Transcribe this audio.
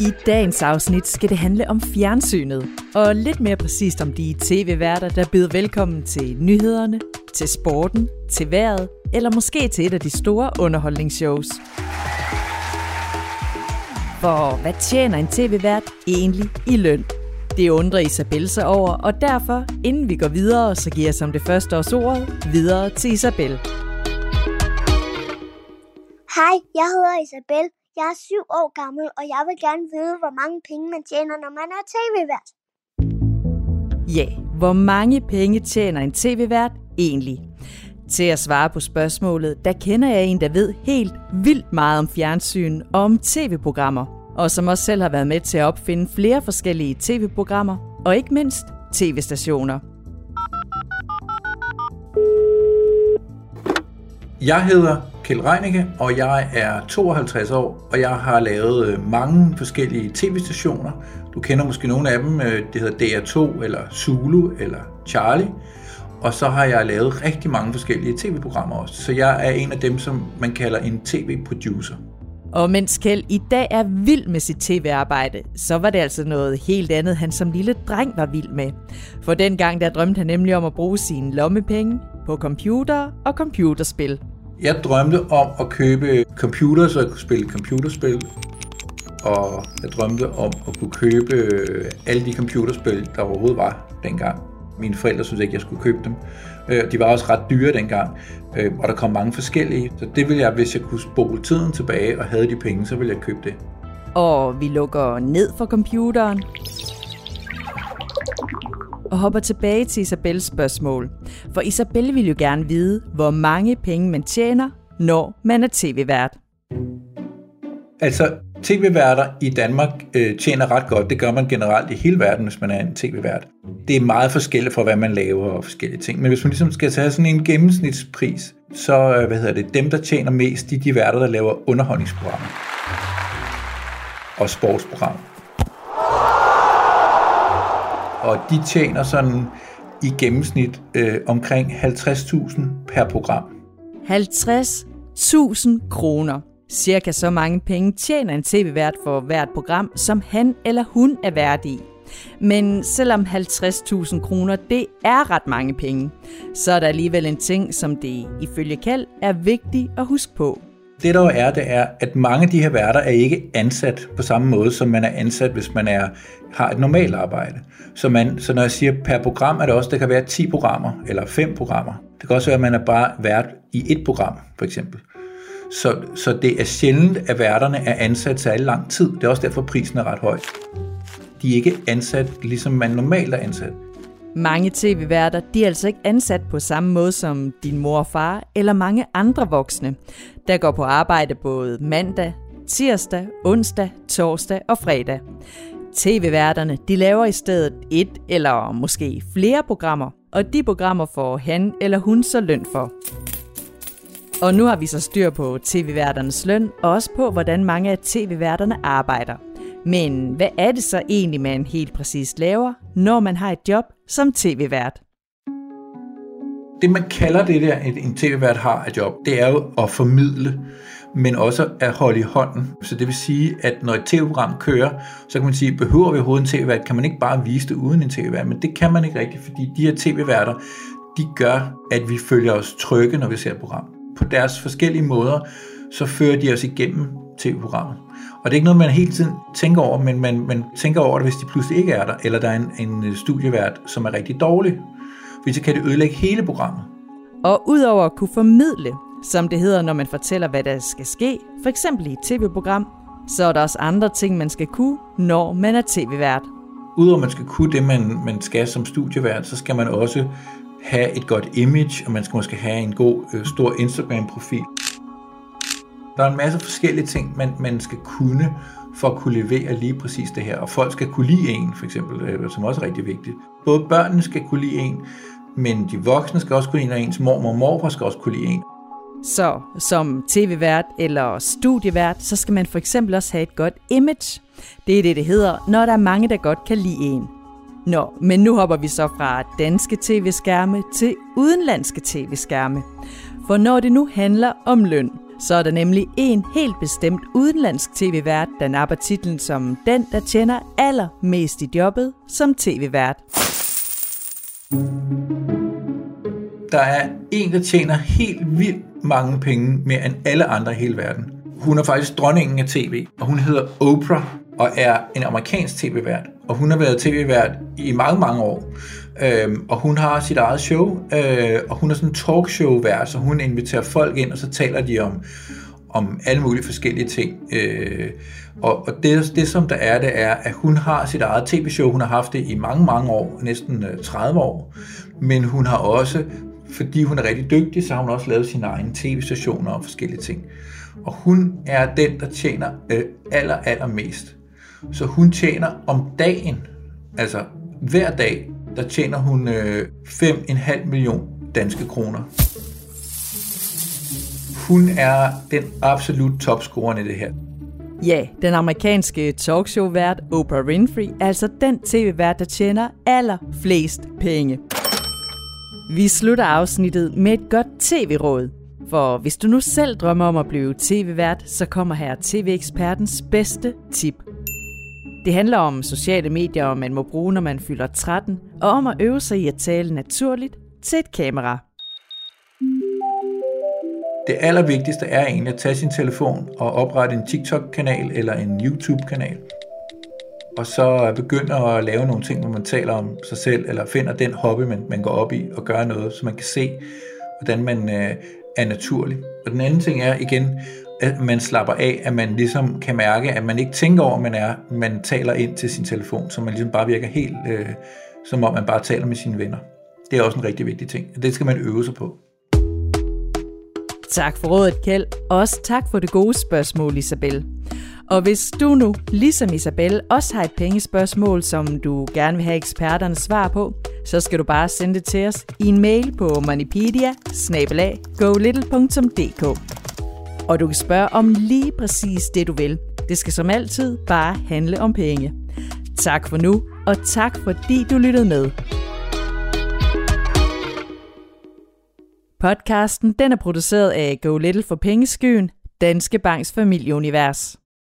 I dagens afsnit skal det handle om fjernsynet, og lidt mere præcist om de tv-værter, der byder velkommen til nyhederne, til sporten, til vejret, eller måske til et af de store underholdningsshows. For hvad tjener en tv-vært egentlig i løn? Det undrer Isabel sig over, og derfor, inden vi går videre, så giver jeg som det første års ordet videre til Isabel. Hej, jeg hedder Isabel. Jeg er syv år gammel, og jeg vil gerne vide, hvor mange penge man tjener, når man er tv-vært. Ja, hvor mange penge tjener en tv-vært egentlig? Til at svare på spørgsmålet, der kender jeg en, der ved helt vildt meget om fjernsyn og om tv-programmer, og som også selv har været med til at opfinde flere forskellige tv-programmer, og ikke mindst tv-stationer. Jeg hedder Kjell Reinicke, og jeg er 52 år, og jeg har lavet øh, mange forskellige tv-stationer. Du kender måske nogle af dem, øh, det hedder DR2, eller Zulu, eller Charlie. Og så har jeg lavet rigtig mange forskellige tv-programmer også. Så jeg er en af dem, som man kalder en tv-producer. Og mens Kjeld i dag er vild med sit tv-arbejde, så var det altså noget helt andet, han som lille dreng var vild med. For dengang der drømte han nemlig om at bruge sine lommepenge på computer og computerspil. Jeg drømte om at købe computer, så jeg kunne spille computerspil. Og jeg drømte om at kunne købe øh, alle de computerspil, der overhovedet var dengang. Mine forældre syntes ikke, jeg skulle købe dem. Øh, de var også ret dyre dengang, øh, og der kom mange forskellige. Så det ville jeg, hvis jeg kunne spole tiden tilbage og havde de penge, så ville jeg købe det. Og vi lukker ned for computeren og hopper tilbage til Isabels spørgsmål. For Isabel vil jo gerne vide, hvor mange penge man tjener, når man er tv-vært. Altså, tv-værter i Danmark øh, tjener ret godt. Det gør man generelt i hele verden, hvis man er en tv-vært. Det er meget forskelligt fra, hvad man laver og forskellige ting. Men hvis man ligesom skal tage sådan en gennemsnitspris, så øh, hvad hedder det, dem, der tjener mest, de er de værter, der laver underholdningsprogrammer og sportsprogrammer. Og de tjener sådan i gennemsnit øh, omkring 50.000 per program. 50.000 kroner. Cirka så mange penge tjener en tv-vært for hvert program, som han eller hun er vært i. Men selvom 50.000 kroner det er ret mange penge, så er der alligevel en ting, som det ifølge Kald er vigtigt at huske på. Det der er, det er, at mange af de her værter er ikke ansat på samme måde, som man er ansat, hvis man er, har et normalt arbejde. Så, man, så når jeg siger per program, er det også, det kan være 10 programmer eller 5 programmer. Det kan også være, at man er bare vært i et program, for eksempel. Så, så det er sjældent, at værterne er ansat særlig lang tid. Det er også derfor, prisen er ret høj. De er ikke ansat, ligesom man normalt er ansat. Mange tv-værter de er altså ikke ansat på samme måde som din mor og far eller mange andre voksne, der går på arbejde både mandag, tirsdag, onsdag, torsdag og fredag. TV-værterne de laver i stedet et eller måske flere programmer, og de programmer får han eller hun så løn for. Og nu har vi så styr på tv-værternes løn, og også på, hvordan mange af tv-værterne arbejder. Men hvad er det så egentlig, man helt præcist laver, når man har et job som tv-vært? Det man kalder det der, en tv-vært har et job, det er jo at formidle, men også at holde i hånden. Så det vil sige, at når et tv-program kører, så kan man sige, behøver vi overhovedet en tv-vært? Kan man ikke bare vise det uden en tv-vært? Men det kan man ikke rigtigt, fordi de her tv-værter, de gør, at vi føler os trygge, når vi ser et program. På deres forskellige måder, så fører de os igennem tv-programmet. Og det er ikke noget, man hele tiden tænker over, men man, man tænker over det, hvis de pludselig ikke er der, eller der er en, en studievært, som er rigtig dårlig. Fordi så kan det ødelægge hele programmet. Og udover at kunne formidle, som det hedder, når man fortæller, hvad der skal ske, for eksempel i et tv-program, så er der også andre ting, man skal kunne, når man er tv-vært. Udover at man skal kunne det, man, man skal som studievært, så skal man også have et godt image, og man skal måske have en god, øh, stor Instagram-profil. Der er en masse forskellige ting, man, man skal kunne for at kunne levere lige præcis det her. Og folk skal kunne lide en, for eksempel, øh, som også er rigtig vigtigt. Både børnene skal kunne lide en, men de voksne skal også kunne lide en, og ens mormor og morfar skal også kunne lide en. Så som tv-vært eller studievært, så skal man for eksempel også have et godt image. Det er det, det hedder, når der er mange, der godt kan lide en. Nå, men nu hopper vi så fra danske tv-skærme til udenlandske tv-skærme. For når det nu handler om løn, så er der nemlig en helt bestemt udenlandsk tv-vært, der napper titlen som den, der tjener allermest i jobbet som tv-vært. Der er en, der tjener helt vildt mange penge mere end alle andre i hele verden. Hun er faktisk dronningen af tv, og hun hedder Oprah og er en amerikansk tv-vært. Og hun har været tv-vært i mange, mange år. Øhm, og hun har sit eget show, øh, og hun er sådan en talkshow-vært, så hun inviterer folk ind, og så taler de om, om alle mulige forskellige ting. Øh, og og det, det, som der er, det er, at hun har sit eget tv-show. Hun har haft det i mange, mange år, næsten øh, 30 år. Men hun har også, fordi hun er rigtig dygtig, så har hun også lavet sine egne tv-stationer og forskellige ting. Og hun er den, der tjener øh, aller, aller mest. Så hun tjener om dagen, altså hver dag, der tjener hun øh, 5,5 million danske kroner. Hun er den absolut topscorer i det her. Ja, den amerikanske talkshow-vært Oprah Winfrey er altså den tv-vært, der tjener allerflest penge. Vi slutter afsnittet med et godt tv-råd. For hvis du nu selv drømmer om at blive tv-vært, så kommer her tv-ekspertens bedste tip – det handler om sociale medier, man må bruge, når man fylder 13, og om at øve sig i at tale naturligt til et kamera. Det allervigtigste er egentlig at tage sin telefon og oprette en TikTok-kanal eller en YouTube-kanal. Og så begynde at lave nogle ting, hvor man taler om sig selv, eller finder den hobby, man, man går op i, og gør noget, så man kan se, hvordan man øh, er naturlig. Og den anden ting er igen at man slapper af, at man ligesom kan mærke, at man ikke tænker over, at man er, man taler ind til sin telefon, så man ligesom bare virker helt, øh, som om man bare taler med sine venner. Det er også en rigtig vigtig ting. Det skal man øve sig på. Tak for rådet, Kjeld. Også tak for det gode spørgsmål, Isabel. Og hvis du nu, ligesom Isabel, også har et pengespørgsmål, som du gerne vil have eksperterne svar på, så skal du bare sende det til os i en mail på moneypedia og du kan spørge om lige præcis det, du vil. Det skal som altid bare handle om penge. Tak for nu, og tak fordi du lyttede med. Podcasten den er produceret af Go Little for Pengeskyen, Danske Banks familieunivers.